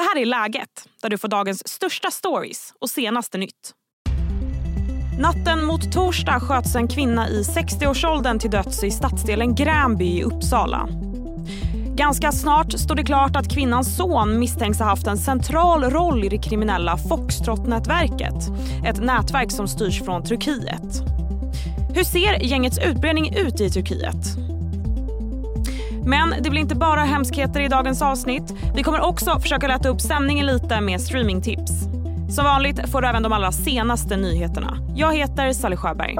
Det här är Läget, där du får dagens största stories och senaste nytt. Natten mot torsdag sköts en kvinna i 60-årsåldern till döds i stadsdelen Gränby i Uppsala. Ganska snart står det klart att kvinnans son misstänks ha haft en central roll i det kriminella Foxtrot-nätverket. Ett nätverk som styrs från Turkiet. Hur ser gängets utbredning ut i Turkiet? Men det blir inte bara hemskheter i dagens avsnitt. Vi kommer också försöka lätta upp stämningen lite med streamingtips. Som vanligt får du även de allra senaste nyheterna. Jag heter Sally Sjöberg.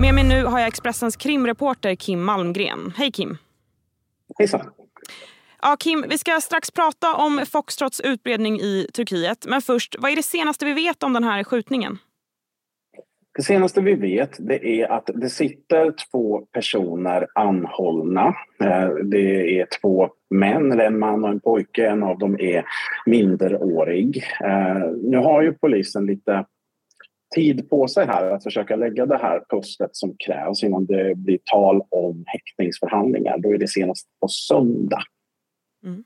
Med mig nu har jag Expressens krimreporter Kim Malmgren. Hej Kim! Hejsan! Ja, Kim, vi ska strax prata om Foxtrots utbredning i Turkiet. Men först, vad är det senaste vi vet om den här skjutningen? Det senaste vi vet det är att det sitter två personer anhållna. Eh, det är två män, en man och en pojke. En av dem är minderårig. Eh, nu har ju polisen lite tid på sig här att försöka lägga det här pusslet som krävs innan det blir tal om häktningsförhandlingar. Då är det senast på söndag. Mm.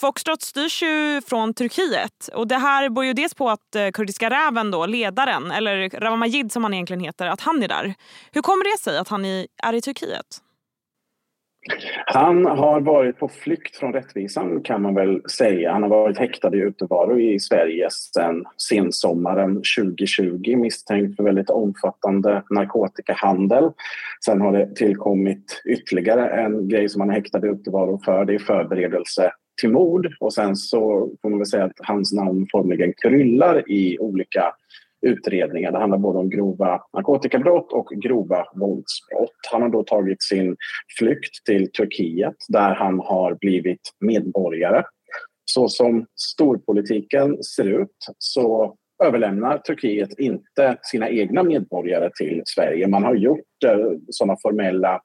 Foxtrot styrs ju från Turkiet och det här beror ju dels på att eh, kurdiska räven, då, ledaren, eller Rawa Majid som han egentligen heter, att han är där. Hur kommer det sig att han är i Turkiet? Han har varit på flykt från rättvisan kan man väl säga. Han har varit häktad i utevaro i Sverige sedan sensommaren 2020 misstänkt för väldigt omfattande narkotikahandel. Sen har det tillkommit ytterligare en grej som han är häktad i utevaro för. Det är förberedelse till mord och sen så får man väl säga att hans namn formligen kryllar i olika utredningar. Det handlar både om grova narkotikabrott och grova våldsbrott. Han har då tagit sin flykt till Turkiet där han har blivit medborgare. Så som storpolitiken ser ut så överlämnar Turkiet inte sina egna medborgare till Sverige. Man har gjort eh, sådana formella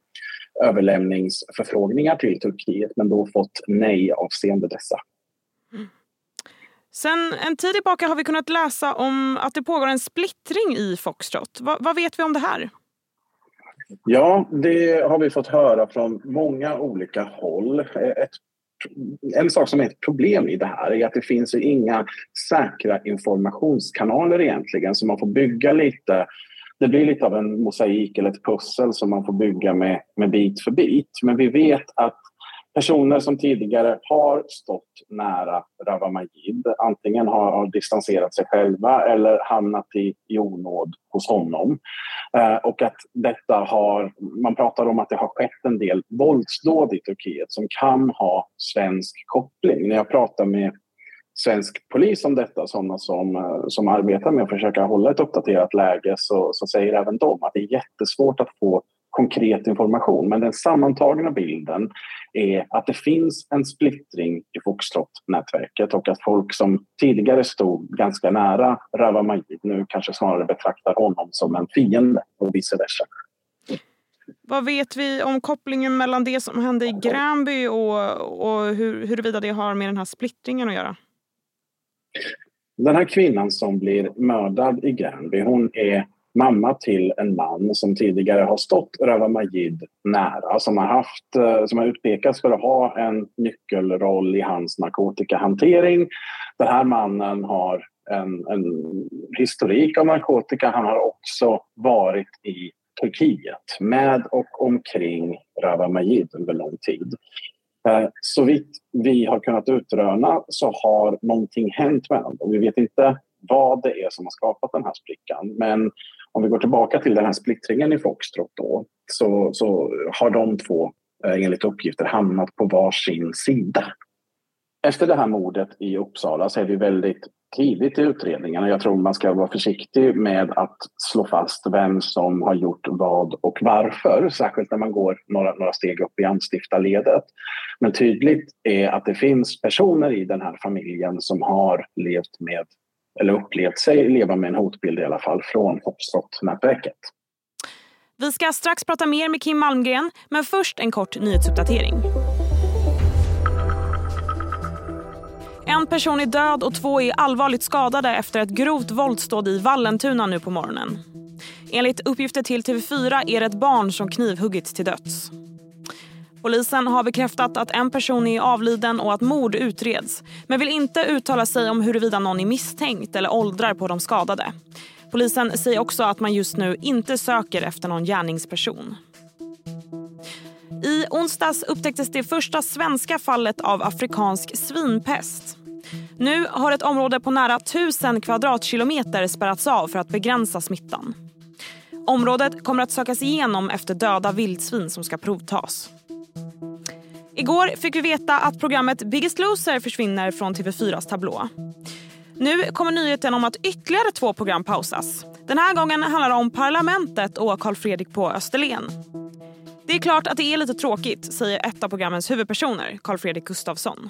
överlämningsförfrågningar till Turkiet men då fått nej avseende dessa. Mm. Sen en tid tillbaka har vi kunnat läsa om att det pågår en splittring i Foxtrot. Va, vad vet vi om det här? Ja, det har vi fått höra från många olika håll. Ett, en sak som är ett problem i det här är att det finns inga säkra informationskanaler egentligen så man får bygga lite det blir lite av en mosaik eller ett pussel som man får bygga med, med bit för bit. Men vi vet att personer som tidigare har stått nära Rawa Majid antingen har, har distanserat sig själva eller hamnat i, i onåd hos honom. Eh, och att detta har, man pratar om att det har skett en del våldsdåd i Turkiet som kan ha svensk koppling. När jag pratar med svensk polis om detta, sådana som, eh, som arbetar med att försöka hålla ett uppdaterat läge, så, så säger även de att det är jättesvårt att få konkret information. Men den sammantagna bilden är att det finns en splittring i Foxtrot-nätverket och att folk som tidigare stod ganska nära Rawa Majid nu kanske snarare betraktar honom som en fiende och vice versa. Vad vet vi om kopplingen mellan det som hände i Gränby och, och hur, huruvida det har med den här splittringen att göra? Den här kvinnan som blir mördad i Gränby, hon är mamma till en man som tidigare har stått Rawa Majid nära, som har, haft, eh, som har utpekats för att ha en nyckelroll i hans narkotikahantering. Den här mannen har en, en historik av narkotika. Han har också varit i Turkiet med och omkring Rawa Majid under lång tid. Eh, så vitt vi har kunnat utröna så har någonting hänt mellan dem. Vi vet inte vad det är som har skapat den här sprickan. Men om vi går tillbaka till den här splittringen i Foxtrot då, så, så har de två eh, enligt uppgifter hamnat på varsin sida. Efter det här mordet i Uppsala så är vi väldigt tidigt i utredningen och jag tror man ska vara försiktig med att slå fast vem som har gjort vad och varför, särskilt när man går några, några steg upp i anstiftarledet. Men tydligt är att det finns personer i den här familjen som har levt med eller upplevt sig leva med en hotbild i alla fall från Foxtrot-nätverket. Vi ska strax prata mer med Kim Malmgren, men först en kort nyhetsuppdatering. En person är död och två är allvarligt skadade efter ett grovt våldsdåd i Vallentuna nu på morgonen. Enligt uppgifter till TV4 är det ett barn som knivhuggits till döds. Polisen har bekräftat att en person är avliden och att mord utreds men vill inte uttala sig om huruvida någon är misstänkt eller åldrar på de skadade. Polisen säger också att man just nu inte söker efter någon gärningsperson. I onsdags upptäcktes det första svenska fallet av afrikansk svinpest. Nu har ett område på nära 1000 kvadratkilometer spärrats av för att begränsa smittan. Området kommer att sökas igenom efter döda vildsvin som ska provtas. Igår fick vi veta att programmet Biggest Loser försvinner från TV4s tablå. Nu kommer nyheten om att ytterligare två program pausas. Den här gången handlar det om Parlamentet och Karl Fredrik på Österlen. Det är klart att det är lite tråkigt, säger ett av programmens huvudpersoner, Karl Fredrik Gustafsson.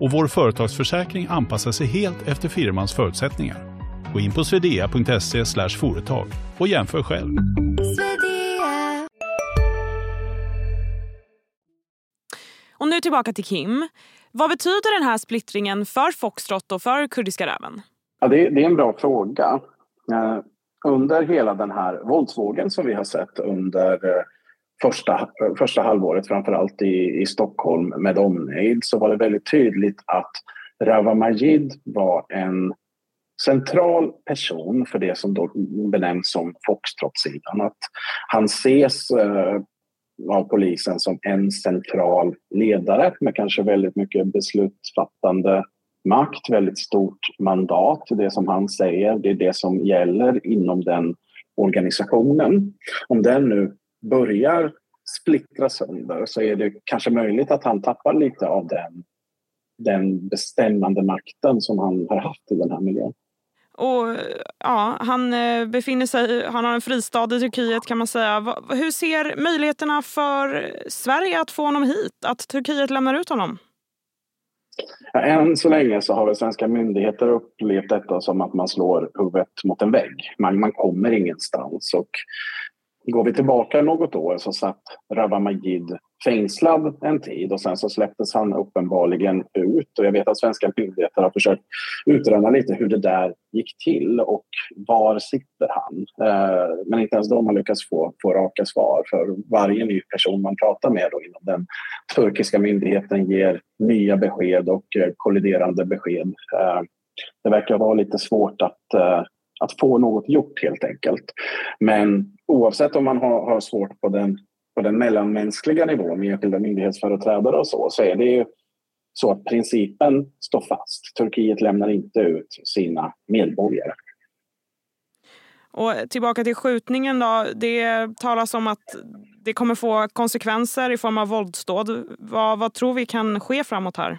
och vår företagsförsäkring anpassar sig helt efter firmans förutsättningar. Gå in på swedea.se företag och jämför själv. Och nu tillbaka till Kim. Vad betyder den här splittringen för Foxtrot och för Kurdiska räven? Ja, det, det är en bra fråga. Eh, under hela den här våldsvågen som vi har sett under eh, första, första halvåret, framförallt i, i Stockholm med omnejd, så var det väldigt tydligt att Rawa Majid var en central person för det som då benämns som Foxtrot-sidan. Att han ses eh, av polisen som en central ledare med kanske väldigt mycket beslutsfattande makt, väldigt stort mandat. Det som han säger, det är det som gäller inom den organisationen. Om den nu börjar splittra sönder så är det kanske möjligt att han tappar lite av den, den bestämmande makten som han har haft i den här miljön. Och ja, Han eh, befinner sig, han har en fristad i Turkiet kan man säga. Hur ser möjligheterna för Sverige att få honom hit? Att Turkiet lämnar ut honom? Ja, än så länge så har väl svenska myndigheter upplevt detta som att man slår huvudet mot en vägg. Man, man kommer ingenstans. Och går vi tillbaka något år så satt Rawa Majid fängslad en tid och sen så släpptes han uppenbarligen ut. Och jag vet att svenska myndigheter har försökt utröna lite hur det där gick till och var sitter han? Eh, men inte ens de har lyckats få, få raka svar för varje ny person man pratar med då inom den turkiska myndigheten ger nya besked och eh, kolliderande besked. Eh, det verkar vara lite svårt att att få något gjort helt enkelt. Men oavsett om man har, har svårt på den på den mellanmänskliga nivån med enskilda myndighetsföreträdare och så, så är det ju så att principen står fast. Turkiet lämnar inte ut sina medborgare. Och tillbaka till skjutningen då. Det talas om att det kommer få konsekvenser i form av våldsdåd. Vad, vad tror vi kan ske framåt här?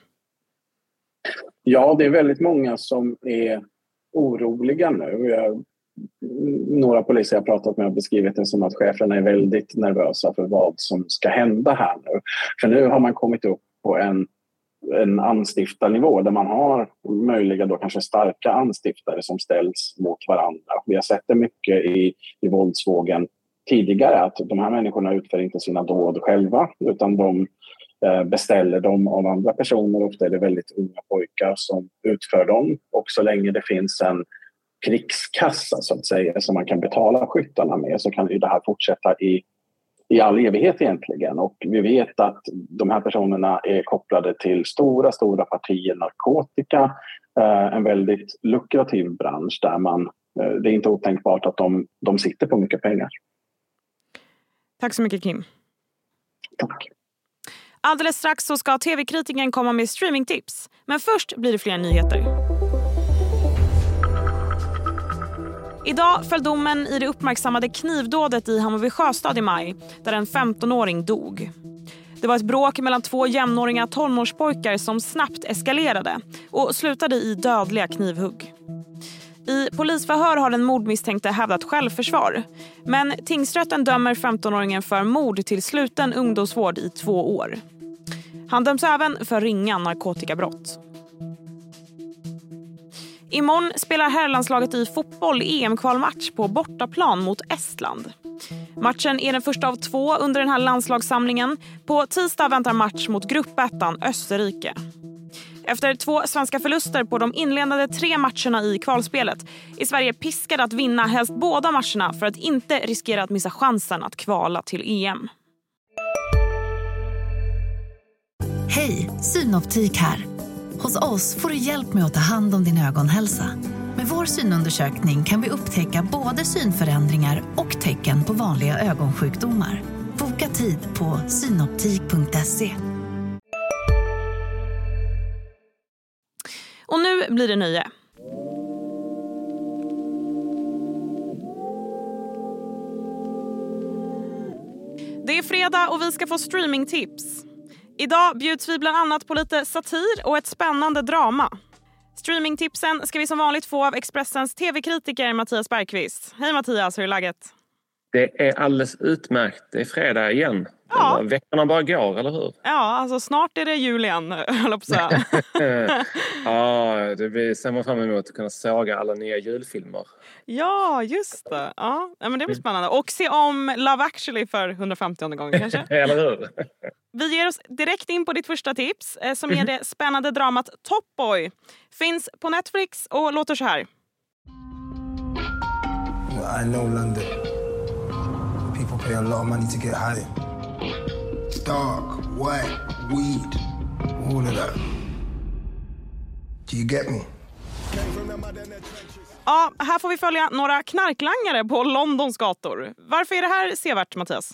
Ja, det är väldigt många som är oroliga nu. Jag några poliser jag pratat med har beskrivit det som att cheferna är väldigt nervösa för vad som ska hända här nu. För nu har man kommit upp på en, en anstiftarnivå där man har möjliga då kanske starka anstiftare som ställs mot varandra. Vi har sett det mycket i, i våldsvågen tidigare att de här människorna utför inte sina dåd själva utan de beställer dem av andra personer. Ofta är det väldigt unga pojkar som utför dem och så länge det finns en krigskassa så att säga som man kan betala skyttarna med så kan ju det här fortsätta i, i all evighet egentligen. Och vi vet att de här personerna är kopplade till stora, stora partier narkotika. Eh, en väldigt lukrativ bransch där man, eh, det är inte otänkbart att de, de sitter på mycket pengar. Tack så mycket Kim. Tack. Alldeles strax så ska tv-kritiken komma med streamingtips. Men först blir det fler nyheter. Idag föll domen i det uppmärksammade knivdådet i Hammarby sjöstad i maj där en 15-åring dog. Det var ett bråk mellan två jämnåriga tonårspojkar som snabbt eskalerade och slutade i dödliga knivhugg. I polisförhör har den mordmisstänkte hävdat självförsvar. Men tingsrätten dömer 15-åringen för mord till sluten ungdomsvård i två år. Han döms även för ringa narkotikabrott. Imorgon spelar herrlandslaget i fotboll EM-kvalmatch på bortaplan mot Estland. Matchen är den första av två under den här landslagssamlingen. På tisdag väntar match mot gruppettan Österrike. Efter två svenska förluster på de inledande tre matcherna i kvalspelet är Sverige piskade att vinna helst båda matcherna för att inte riskera att missa chansen att kvala till EM. Hej, Synoptik här. Hos oss får du hjälp med att ta hand om din ögonhälsa. Med vår synundersökning kan vi upptäcka både synförändringar och tecken på vanliga ögonsjukdomar. Boka tid på synoptik.se. Och nu blir det nöje. Det är fredag och vi ska få streamingtips. Idag bjuds vi bland annat på lite satir och ett spännande drama. Streamingtipsen ska vi som vanligt få av Expressens tv-kritiker Mattias Bergqvist. Hej Mattias, hur är läget? Det är alldeles utmärkt. Det är fredag igen. Ja. Veckorna bara går, eller hur? Ja, alltså snart är det jul igen, höll jag på att säga. ja, det blir, ser man fram emot att kunna såga alla nya julfilmer. ja, just det. Ja, men det blir spännande. Och se om Love actually för 150 gången kanske. eller hur? Vi ger oss direkt in på ditt första tips eh, som är det spännande dramat Top Boy. Finns på Netflix och låter så här. I know London. People pay a lot of money to get high. Dark, white, weed, all of that. Do you get me? Ja, här får vi följa några knarklangare på Londons gator. Varför är det här sevärt, Mattias?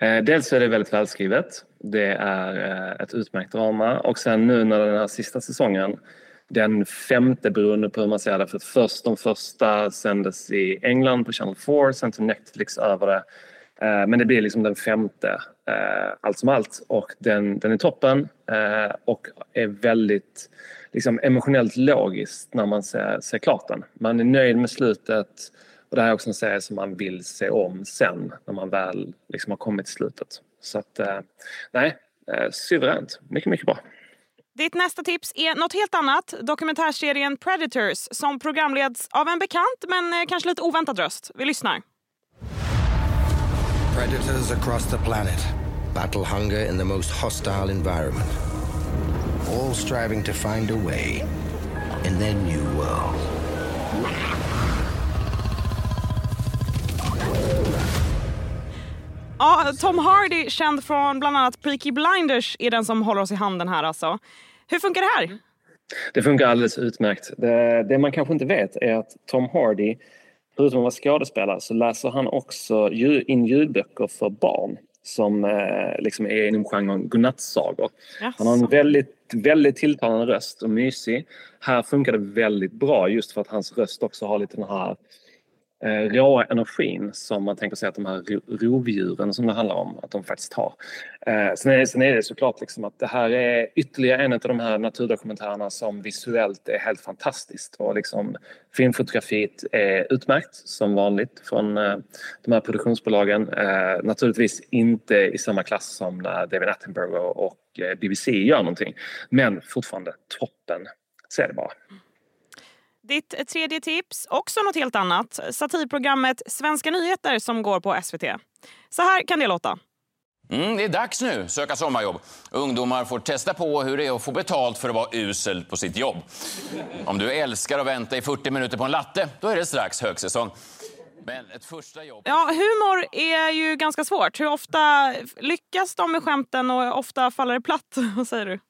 Eh, dels är det väldigt välskrivet. Det är eh, ett utmärkt drama och sen nu när den här sista säsongen den femte beroende på hur man ser det. För att först de första sändes i England på Channel 4, sen till Netflix över det. Eh, men det blir liksom den femte, eh, allt som allt. Och den, den är toppen eh, och är väldigt liksom, emotionellt logiskt när man ser, ser klart den. Man är nöjd med slutet och det här är också en serie som man vill se om sen när man väl liksom har kommit till slutet. Så att, nej, suveränt. Mycket, mycket bra. Ditt nästa tips är något helt annat. Dokumentärserien Predators som programleds av en bekant men kanske lite oväntad röst. Vi lyssnar. Predators across the planet battle hunger in the most hostile environment, all striving to find a way in their new world. Ja, Tom Hardy, känd från bland annat Peaky Blinders, är den som håller oss i handen här. Alltså. Hur funkar det här? Det funkar alldeles utmärkt. Det, det man kanske inte vet är att Tom Hardy, förutom att vara skådespelare, så läser han också in ljudböcker för barn som eh, liksom är inom genren godnattsagor. Han har en väldigt, väldigt tilltalande röst och mysig. Här funkar det väldigt bra just för att hans röst också har lite den här Eh, råa energin som man tänker sig att de här rovdjuren som det handlar om, att de faktiskt har. Eh, sen, är, sen är det såklart liksom att det här är ytterligare en av de här naturdokumentärerna som visuellt är helt fantastiskt och liksom filmfotografiet är utmärkt som vanligt från eh, de här produktionsbolagen. Eh, naturligtvis inte i samma klass som när David Attenborough och eh, BBC gör någonting, men fortfarande toppen. Så är det bara. Ditt tredje tips, också något helt annat. Satirprogrammet Svenska nyheter som går på SVT. Så här kan det låta. Mm, det är dags nu, söka sommarjobb. Ungdomar får testa på hur det är att få betalt för att vara usel på sitt jobb. Om du älskar att vänta i 40 minuter på en latte, då är det strax högsäsong. Men ett första jobb... Ja, humor är ju ganska svårt. Hur ofta lyckas de med skämten och ofta faller det platt? Vad säger du?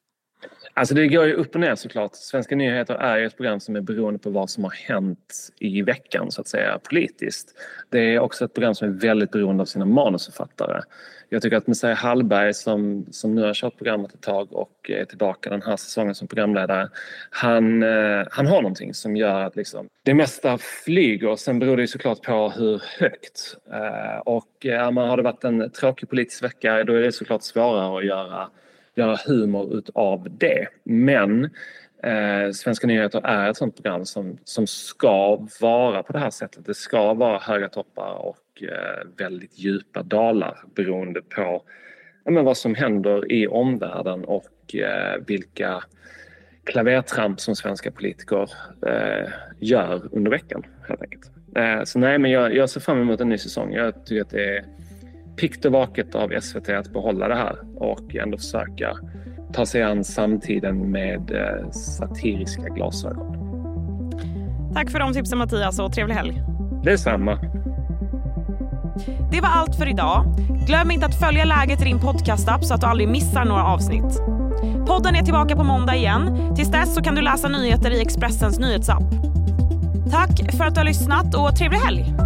Alltså det går ju upp och ner såklart. Svenska nyheter är ju ett program som är beroende på vad som har hänt i veckan så att säga politiskt. Det är också ett program som är väldigt beroende av sina manusförfattare. Jag tycker att Messiah Hallberg som, som nu har kört programmet ett tag och är tillbaka den här säsongen som programledare. Han, eh, han har någonting som gör att liksom, det mesta flyger. Sen beror det ju såklart på hur högt. Eh, och eh, man har det varit en tråkig politisk vecka då är det såklart svårare att göra göra humor utav det. Men eh, Svenska nyheter är ett sånt program som, som ska vara på det här sättet. Det ska vara höga toppar och eh, väldigt djupa dalar beroende på ja, men vad som händer i omvärlden och eh, vilka klavertramp som svenska politiker eh, gör under veckan helt enkelt. Eh, så nej, men jag, jag ser fram emot en ny säsong. Jag tycker att det är pikt och vaket av SVT att behålla det här och ändå försöka ta sig an samtiden med eh, satiriska glasögon. Tack för de tipsen Mattias och trevlig helg. Detsamma. Det var allt för idag. Glöm inte att följa läget i din podcastapp så att du aldrig missar några avsnitt. Podden är tillbaka på måndag igen. Tills dess så kan du läsa nyheter i Expressens nyhetsapp. Tack för att du har lyssnat och trevlig helg!